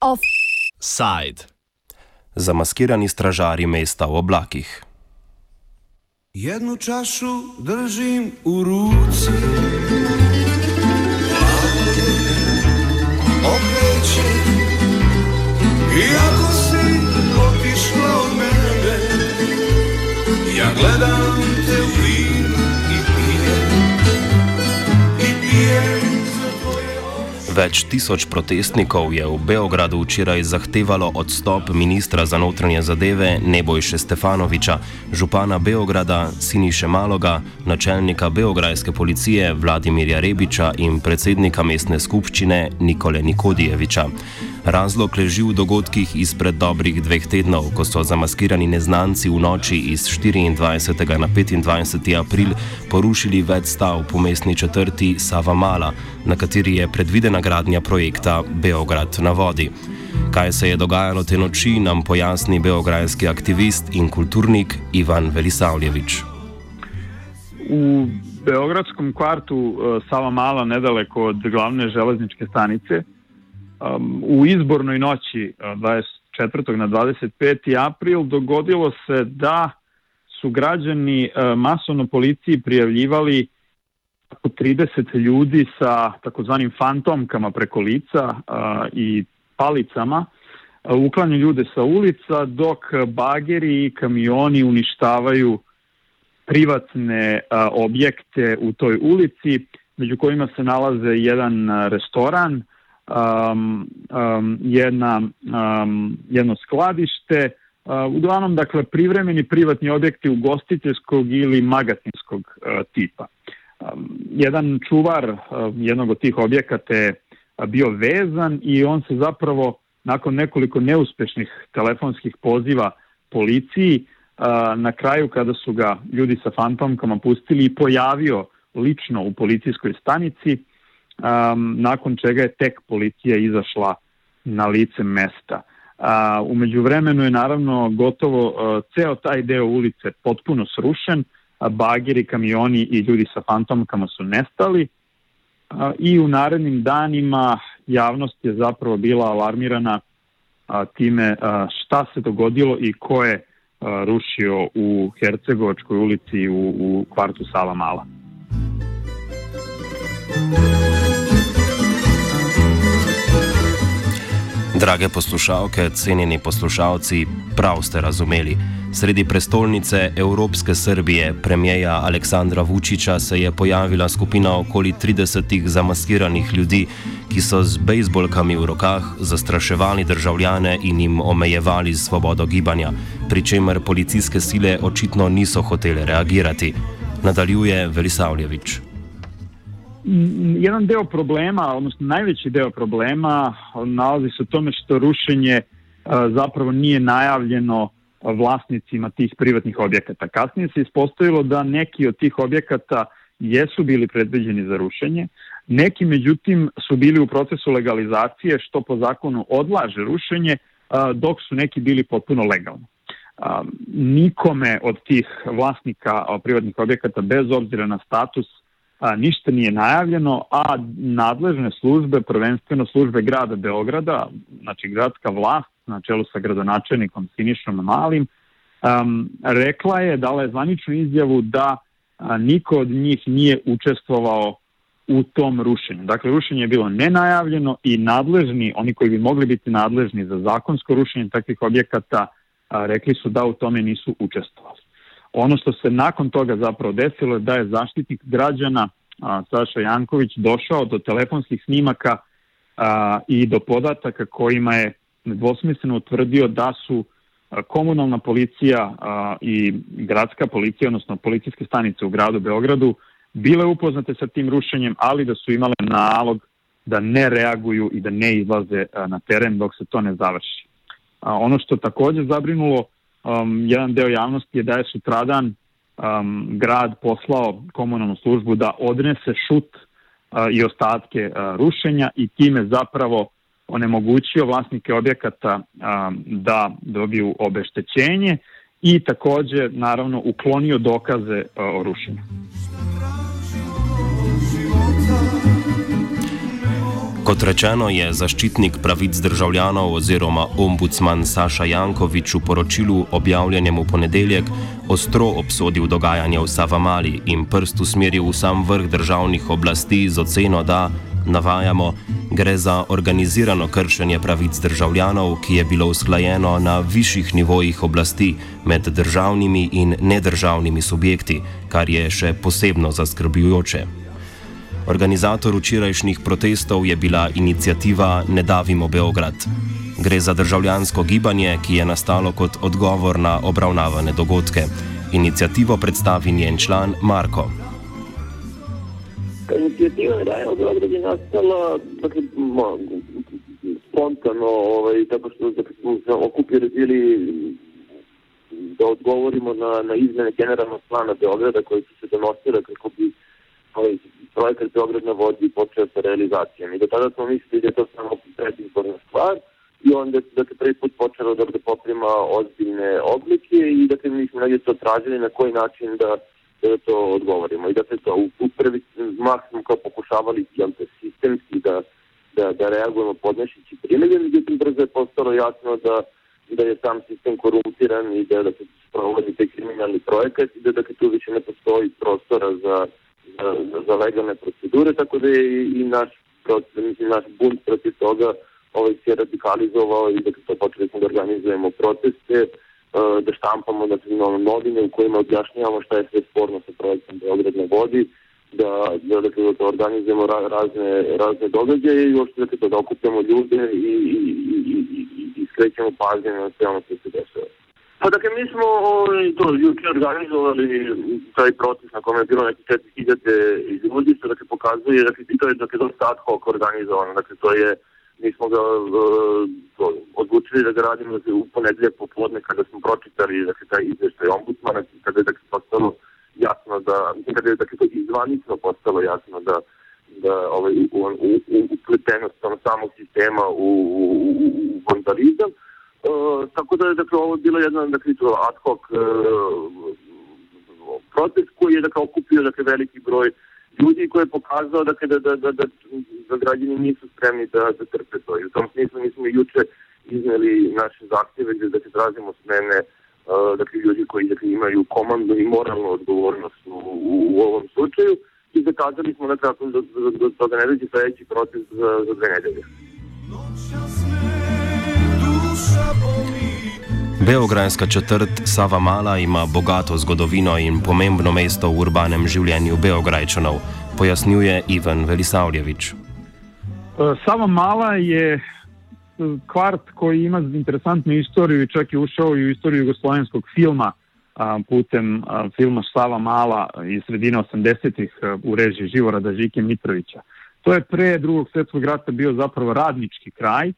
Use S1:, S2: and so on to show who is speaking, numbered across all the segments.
S1: Offside. Zamaskirani stražari mesta v oblakih.
S2: Jednu čašu držim u ruci Okreće Iako si gledam
S1: Več tisoč protestnikov je v Beogradu včeraj zahtevalo odstop ministra za notranje zadeve Nebojše Stefanoviča, župana Beograda Siniše Maloga, načelnika beograjske policije Vladimirja Rebiča in predsednika mestne skupščine Nikole Nikodijeviča. Razlog leži v dogodkih izpred dobrih dveh tednov, ko so zamaskirani neznanci v noči iz 24. na 25. april porušili več stav po mestni četrti Sava Mala, na kateri je predvidena gradnja projekta Beograd na vodi. Kaj se je dogajalo te noči, nam pojasni beograjski aktivist in kulturnik Ivan Velisavljevič.
S3: U Beogradskom kvartu uh, Sava Mala, nedaleko od glavne železničke stanice, u izbornoj noći uh, 24. na 25. april dogodilo se da su građani uh, masovno policiji prijavljivali 30 ljudi sa takozvanim fantomkama preko lica uh, i palicama uklanju ljude sa ulica dok bageri i kamioni uništavaju privatne a, objekte u toj ulici, među kojima se nalaze jedan a, restoran, um, um, jedna, um, jedno skladište, uh, uglavnom dakle privremeni privatni objekti ugostiteljskog ili magazinskog uh, tipa. Jedan čuvar jednog od tih objekata je bio vezan i on se zapravo nakon nekoliko neuspešnih telefonskih poziva policiji na kraju kada su ga ljudi sa fantomkama pustili i pojavio lično u policijskoj stanici, nakon čega je tek policija izašla na lice mesta. Umeđu vremenu je naravno gotovo ceo taj deo ulice potpuno srušen, a bageri, kamioni i ljudi sa fantomkama su nestali i u narednim danima javnost je zapravo bila alarmirana time šta se dogodilo i ko je rušio u Hercegovačkoj ulici u, u kvartu Sala Mala.
S1: Drage poslušalke, cenjeni poslušalci, prav ste razumeli. Sredi prestolnice Evropske Srbije, premijeja Aleksandra Vučiča, se je pojavila skupina okoli 30 zamaskiranih ljudi, ki so z bejzbolkami v rokah zastraševali državljane in jim omejevali svobodo gibanja, pri čemer policijske sile očitno niso hotele reagirati. Nadaljuje Velisavljevič.
S3: Jedan deo problema, odnosno najveći deo problema nalazi se u tome što rušenje a, zapravo nije najavljeno vlasnicima tih privatnih objekata. Kasnije se ispostavilo da neki od tih objekata jesu bili predviđeni za rušenje, neki međutim su bili u procesu legalizacije što po zakonu odlaže rušenje, a, dok su neki bili potpuno legalni. A, nikome od tih vlasnika privatnih objekata, bez obzira na status, a, ništa nije najavljeno, a nadležne službe, prvenstveno službe grada Beograda, znači gradska vlast na čelu sa gradonačelnikom Sinišom Malim, um, rekla je, dala je zvaničnu izjavu da a, niko od njih nije učestvovao u tom rušenju. Dakle, rušenje je bilo nenajavljeno i nadležni, oni koji bi mogli biti nadležni za zakonsko rušenje takvih objekata, a, rekli su da u tome nisu učestvovali. Ono što se nakon toga zapravo desilo je da je zaštitnik građana a, Saša Janković došao do telefonskih snimaka a, i do podataka kojima je nedvosmisleno utvrdio da su komunalna policija a, i gradska policija, odnosno policijske stanice u gradu Beogradu, bile upoznate sa tim rušenjem, ali da su imale nalog da ne reaguju i da ne izlaze a, na teren dok se to ne završi. A, ono što takođe zabrinulo um, jedan deo javnosti je da je sutradan um, grad poslao komunalnu službu da odnese šut uh, i ostatke uh, rušenja i time zapravo onemogućio vlasnike objekata um, da dobiju obeštećenje i takođe naravno uklonio dokaze o rušenju.
S1: Kot rečeno, je zaščitnik pravic državljanov oziroma ombudsman Saša Jankovič v poročilu objavljenem v ponedeljek ostro obsodil dogajanje v Savamali in prst usmeril v sam vrh državnih oblasti z oceno, da, navajamo, gre za organizirano kršenje pravic državljanov, ki je bilo usklajeno na višjih nivojih oblasti med državnimi in nedržavnimi subjekti, kar je še posebno zaskrbljujoče. Organizator včerajšnjih protestov je bila inicijativa Ne davimo Beograd. Gre za državljansko gibanje, ki je nastalo kot odgovor na obravnavane dogodke. Inicijativo predstavi njen član Marko.
S4: Inicijativa je je nastala spontano, ovaj, tako što da smo se okupirali da odgovorimo na, na izmene generalnog plana Beograda koji su se donosile kako bi ovaj, projekat Beograd na vodi počeo sa realizacijom. I do tada smo mislili da je to samo predizborna stvar i onda da se prvi put počelo da, da poprima ozbiljne oblike i da se mi smo negdje to tražili na koji način da, da to odgovorimo. I da se to u, u prvi mah smo kao pokušavali jel, da sistemski da, da, da reagujemo podnešići primedje, međutim brzo je postalo jasno da da je sam sistem korumpiran i da, da se sprovodi taj kriminalni projekat i da, da tu više ne postoji prostora za za, legalne procedure, tako da je i, i naš, mislim, naš bunt protiv toga ovaj, se radikalizovao i da to počeli smo da organizujemo proteste, da štampamo da nove novine u kojima objašnjavamo šta je sve sporno sa projektom Beograd na vodi, da, da, da, da organizujemo ra, razne, razne događaje i uopšte da, da okupljamo ljude i, i, i, i, i skrećemo pažnje na sve ono što se dešava. Pa dakle, mi smo ovaj, to juče organizovali taj proces na kome je bilo neki 4000 ljudi, što dakle pokazuje, dakle, to je dakle, dosta ad hoc organizovano, dakle, to je, mi smo ga uh, odlučili da ga radimo dakle, u ponedeljak popodne kada smo pročitali dakle, taj izveštaj ombudsmana, kada je dakle, postalo jasno da, kada je dakle, to izvanično postalo jasno da da ovaj, u, u, u, samog sistema u, u, u vandalizam, Uh, tako da je dakle, ovo bilo jedan dakle, ad hoc uh, protest koji je dakle, okupio dakle, veliki broj ljudi koji je pokazao dakle, da, da, da, da, da građani nisu spremni da, da trpe to. I u tom smislu mi smo juče izneli naše zahtjeve gde dakle, tražimo smene uh, dakle, ljudi koji dakle, imaju komandnu i moralnu odgovornost u, u, u ovom slučaju i zakazali smo dakle, do, do, do toga ne dođe sledeći protest za, za dve nedelje.
S1: Beograjska četrt Sava Mala ima bogato zgodovino in pomembno mesto v urbanem življenju Beograjčanov, pojasnjuje Ivan Velisavljević. E,
S3: Sava Mala je e, kvart koji ima interesantnu istoriju i čak je ušao i u istoriju jugoslovenskog filma putem filma Sava Mala iz sredine 80-ih e, u režiji Živorada Žike Mitrovića. To je pre drugog svjetskog rata bio zapravo radnički kraj,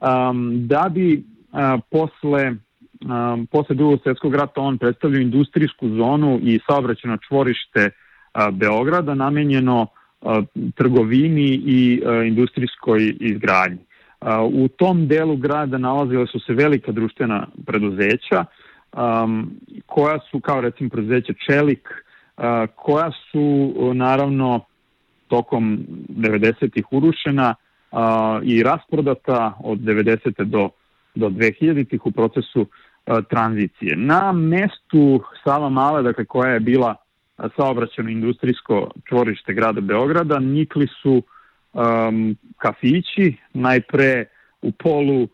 S3: um, da bi a, posle um, posle drugog svjetskog rata on predstavlja industrijsku zonu i saobraćeno čvorište a, Beograda namenjeno a, trgovini i a, industrijskoj izgradnji. A, u tom delu grada nalazile su se velika društvena preduzeća um, koja su kao recimo preduzeće Čelik a, koja su naravno tokom 90-ih urušena a, i rasprodata od 90. do, do 2000-ih u procesu a, tranzicije. Na mestu Sava Male, dakle koja je bila saobraćeno industrijsko čvorište grada Beograda, nikli su um, kafići, najpre u polu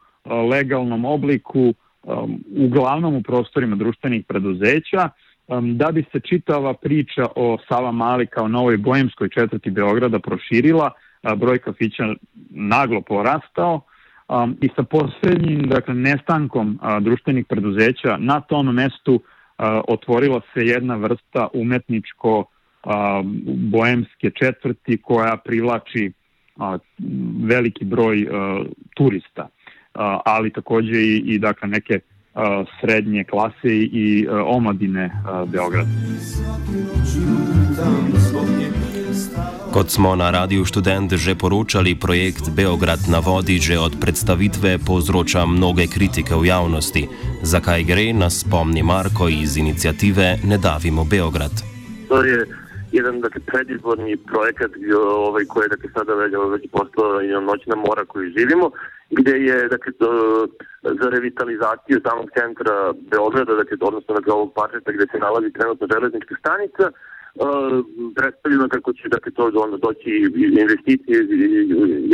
S3: legalnom obliku, um, uglavnom u prostorima društvenih preduzeća, um, da bi se čitava priča o Sava Mali kao novoj bojemskoj četvrti Beograda proširila, broj kafića naglo porastao um, i sa poslednjim dakle, nestankom društvenih preduzeća na tom mestu otvorila se jedna vrsta umetničko boemske četvrti koja privlači veliki broj turista, ali takođe i, i dakle, neke srednje klase i omladine Beograda.
S1: Kot smo na Radiu Študent že poročali, projekt Beograd na vodi že od predstavitve povzroča mnoge kritike v javnosti. Zakaj gre, nas spomni Marko iz inicijative Ne davimo Beograd.
S4: To je jedan dakle, predizborni projekat ovaj, koji je dakle, sada već, postao noćna mora koju živimo gde je dakle, za revitalizaciju samog centra Beograda, dakle, odnosno dakle, ovog parčeta gde se nalazi trenutno železnička stanica, uh, predstavljeno kako će dakle, to onda doći investicije iz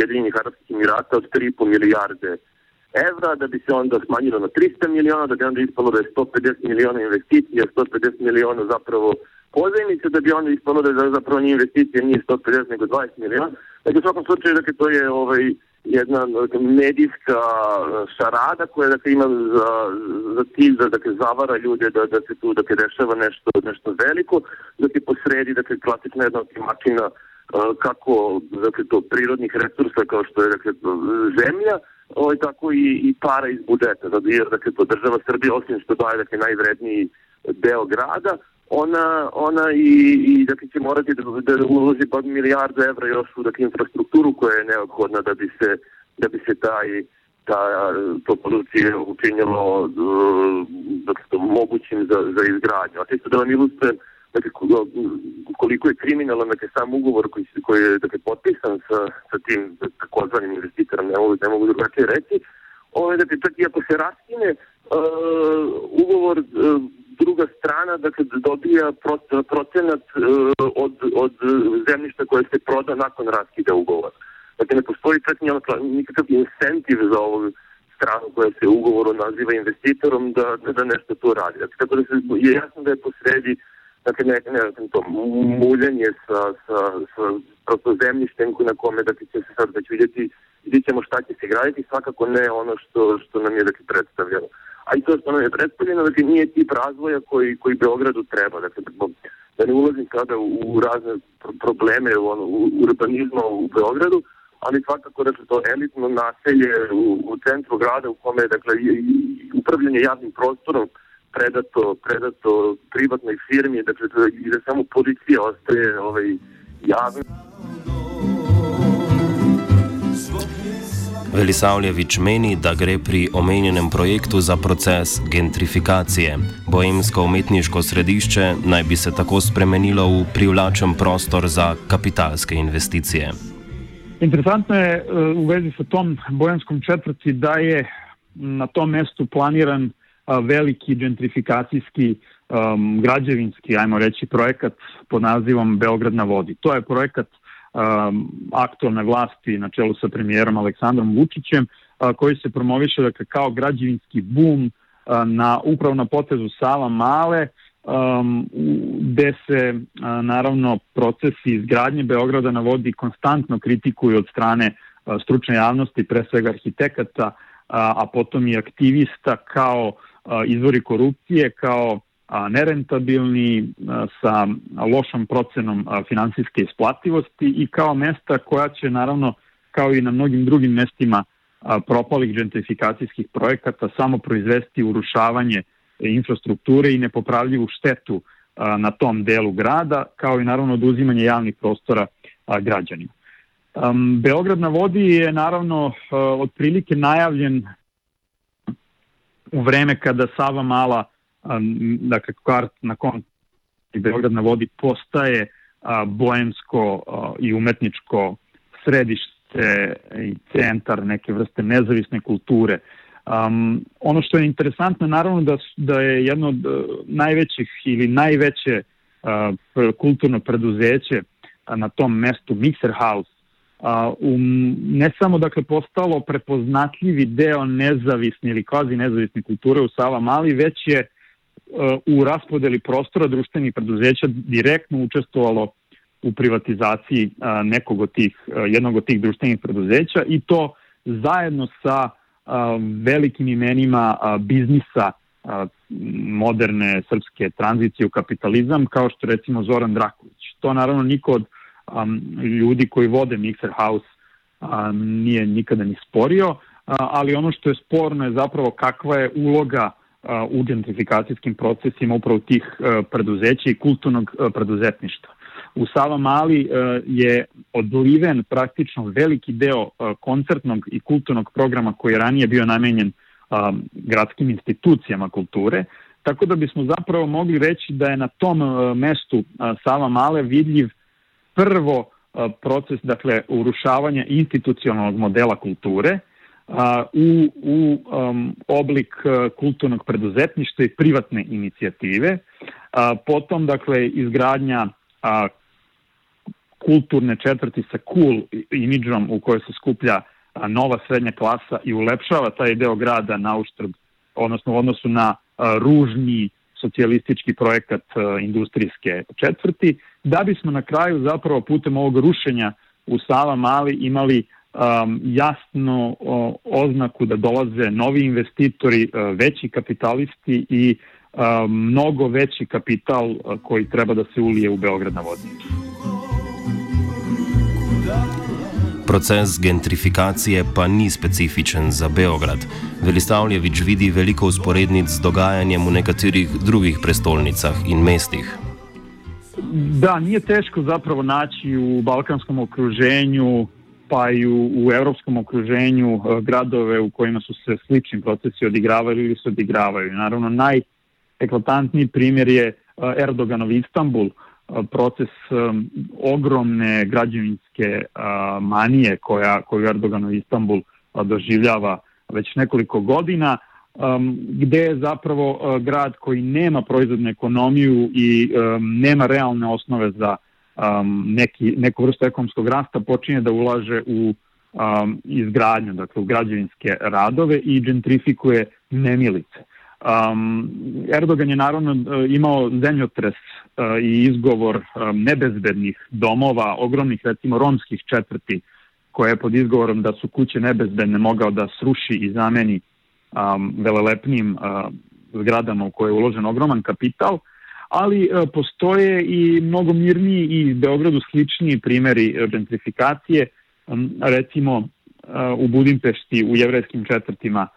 S4: Jedinjenih Arabskih Emirata od 3,5 milijarde evra, da bi se onda smanjilo na 300 miliona, da bi onda ispalo da je 150 miliona investicija, 150 miliona zapravo pozajmice, da bi onda ispalo da je zapravo nije investicija, nije 150 nego 20 miliona. Dakle, u svakom slučaju, dakle, to je ovaj, jedna medijska šarada koja dakle, ima za, za cilj da dakle, zavara ljude da, da se tu dakle, dešava nešto, nešto veliko, da se posredi dakle, klasična jedna mačina kako dakle, to prirodnih resursa kao što je dakle, zemlja, ovaj, tako i, i para iz budžeta, zato jer dakle, to država Srbija osim što daje dakle, najvredniji deo grada, ona, ona i, i dakle, će morati da, da uloži pa milijardu evra još u dakle, infrastrukturu koja je neophodna da bi se, da bi se taj ta, to područje učinjelo dakle, to mogućim za, za izgradnju. A čisto da vam ilustrujem dakle, koliko je kriminalan dakle, sam ugovor koji, koji je dakle, potpisan sa, sa tim takozvanim investitorom, ne mogu, ne mogu drugačije reći, ovo je, dakle, čak i ako se raskine uh, ugovor uh, druga strana dakle, dobija procenat uh, od, od zemljišta koje se proda nakon raskida ugovora. Dakle, ne postoji čak nikakav incentiv za ovu stranu koja se u ugovoru naziva investitorom da, da, da nešto to radi. Dakle, tako da se, je jasno da je posredi dakle, ne, ne, ne, to muljanje sa, sa, sa prosto zemljištem na kome dakle, će se sad već vidjeti vidjet ćemo šta će se graditi, svakako ne ono što, što nam je dakle, predstavljeno a i to što nam je predstavljeno, dakle nije tip razvoja koji, koji Beogradu treba. Dakle, da ne ulazim sada u, u razne probleme u, ono, u urbanizma u Beogradu, ali svakako dakle, to elitno naselje u, u centru grada u kome je dakle, upravljanje javnim prostorom predato, predato privatnoj firmi, dakle, i da samo policija ostaje ovaj, javno.
S1: Velisavljevič meni, da gre pri omenjenem projektu za proces gentrifikacije. Bojemsko umetniško središče naj bi se tako spremenilo v privlačen prostor za kapitalske investicije.
S3: Interesantno je e, u vezi sa tom bojenskom četvrti da je na tom mestu planiran veliki gentrifikacijski um, građevinski, ajmo reći, projekat pod nazivom Beograd na vodi. To je projekat um, aktualne vlasti na čelu sa premijerom Aleksandrom Vučićem, uh, koji se promoviše dakle, kao građevinski bum uh, na, upravo na potezu Sava Male, um, gde se uh, naravno procesi izgradnje Beograda na vodi konstantno kritikuju od strane uh, stručne javnosti, pre svega arhitekata, uh, a potom i aktivista kao uh, izvori korupcije, kao nerentabilni, sa lošom procenom finansijske isplativosti i kao mesta koja će naravno, kao i na mnogim drugim mestima propalih gentrifikacijskih projekata, samo proizvesti urušavanje infrastrukture i nepopravljivu štetu na tom delu grada, kao i naravno oduzimanje javnih prostora građanima. Beograd na vodi je naravno otprilike najavljen u vreme kada Sava Mala dakle, kvart na kom Beograd na vodi postaje a, boemsko a, i umetničko središte i centar neke vrste nezavisne kulture. Um, ono što je interesantno naravno da, da je jedno od najvećih ili najveće uh, kulturno preduzeće na tom mestu Mixer House uh, um, ne samo dakle postalo prepoznatljivi deo nezavisne ili kvazi nezavisne kulture u Sava Mali, već je u raspodeli prostora društvenih preduzeća direktno učestvovalo u privatizaciji nekog od tih, jednog od tih društvenih preduzeća i to zajedno sa velikim imenima biznisa moderne srpske tranzicije u kapitalizam, kao što recimo Zoran Draković. To naravno niko od ljudi koji vode Mixer House nije nikada ni sporio, ali ono što je sporno je zapravo kakva je uloga u gentrifikacijskim procesima upravo tih preduzeća i kulturnog preduzetništva. U Sava Mali je odliven praktično veliki deo koncertnog i kulturnog programa koji je ranije bio namenjen gradskim institucijama kulture, tako da bismo zapravo mogli reći da je na tom mestu Sava Male vidljiv prvo proces dakle urušavanja institucionalnog modela kulture u, u um, oblik kulturnog preduzetništva i privatne inicijative. Potom, dakle, izgradnja a, kulturne četvrti sa cool imidžom u kojoj se skuplja a, nova srednja klasa i ulepšava taj deo grada na uštrb, odnosno u odnosu na a, ružni socijalistički projekat a, industrijske četvrti, da bismo na kraju zapravo putem ovog rušenja u Sava Mali imali um, jasno o, oznaku da dolaze novi investitori, uh, veći kapitalisti i uh, mnogo veći kapital uh, koji treba da se ulije u Beograd na vodi.
S1: Proces gentrifikacije pa ni specifičen za Beograd. Velistavljevič vidi veliko usporednic z dogajanjem v nekaterih drugih prestolnicah in mestih.
S3: Da, nije teško zapravo naći u balkanskom okruženju pa i u, u evropskom okruženju e, gradove u kojima su se slični procesi odigravali ili se odigravaju. Naravno, najeklatantniji primjer je e, Erdoganov Istanbul, e, proces ogromne građevinske manije koja, koju Erdoganov Istanbul doživljava već nekoliko godina, gde je zapravo grad koji nema proizvodnu ekonomiju i nema realne osnove za um, neki, neku vrstu ekonomskog rasta počinje da ulaže u um, izgradnju, dakle u građevinske radove i gentrifikuje nemilice. Um, Erdogan je naravno uh, imao zemljotres uh, i izgovor um, nebezbednih domova, ogromnih recimo romskih četvrti, koje je pod izgovorom da su kuće nebezbedne mogao da sruši i zameni um, velelepnim uh, zgradama u koje je uložen ogroman kapital, ali e, postoje i mnogo mirniji i Beogradu sličniji primeri e, gentrifikacije, recimo e, u Budimpešti u jevrejskim četvrtima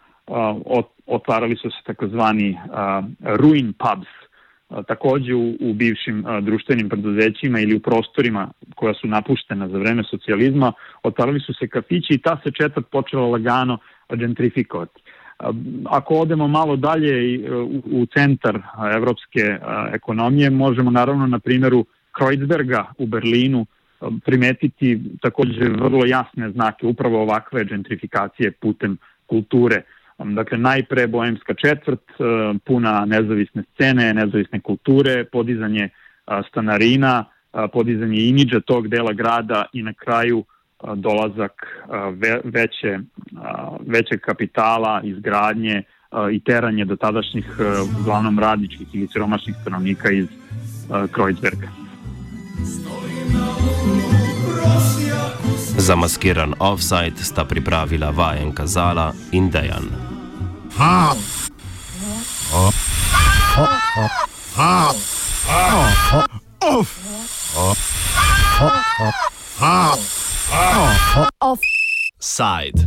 S3: otvarali su se takozvani ruin pubs, takođe u, u bivšim društvenim preduzećima ili u prostorima koja su napuštena za vreme socijalizma, otvarali su se kafići i ta se četvrt počela lagano gentrifikovati. Ako odemo malo dalje u centar evropske ekonomije, možemo naravno na primjeru Kreuzberga u Berlinu primetiti takođe vrlo jasne znake upravo ovakve gentrifikacije putem kulture. Dakle, najpre Boemska četvrt, puna nezavisne scene, nezavisne kulture, podizanje stanarina, podizanje imidža tog dela grada i na kraju dolazak veće, većeg kapitala, izgradnje i teranje do tadašnjih uglavnom radničkih ili siromašnih stanovnika iz Kreuzberga.
S1: Zamaskiran offside sta pripravila vajenka Zala in Dejan. Ha! Ha! Ha! Ha! Ha! Ha! Ha! Offside.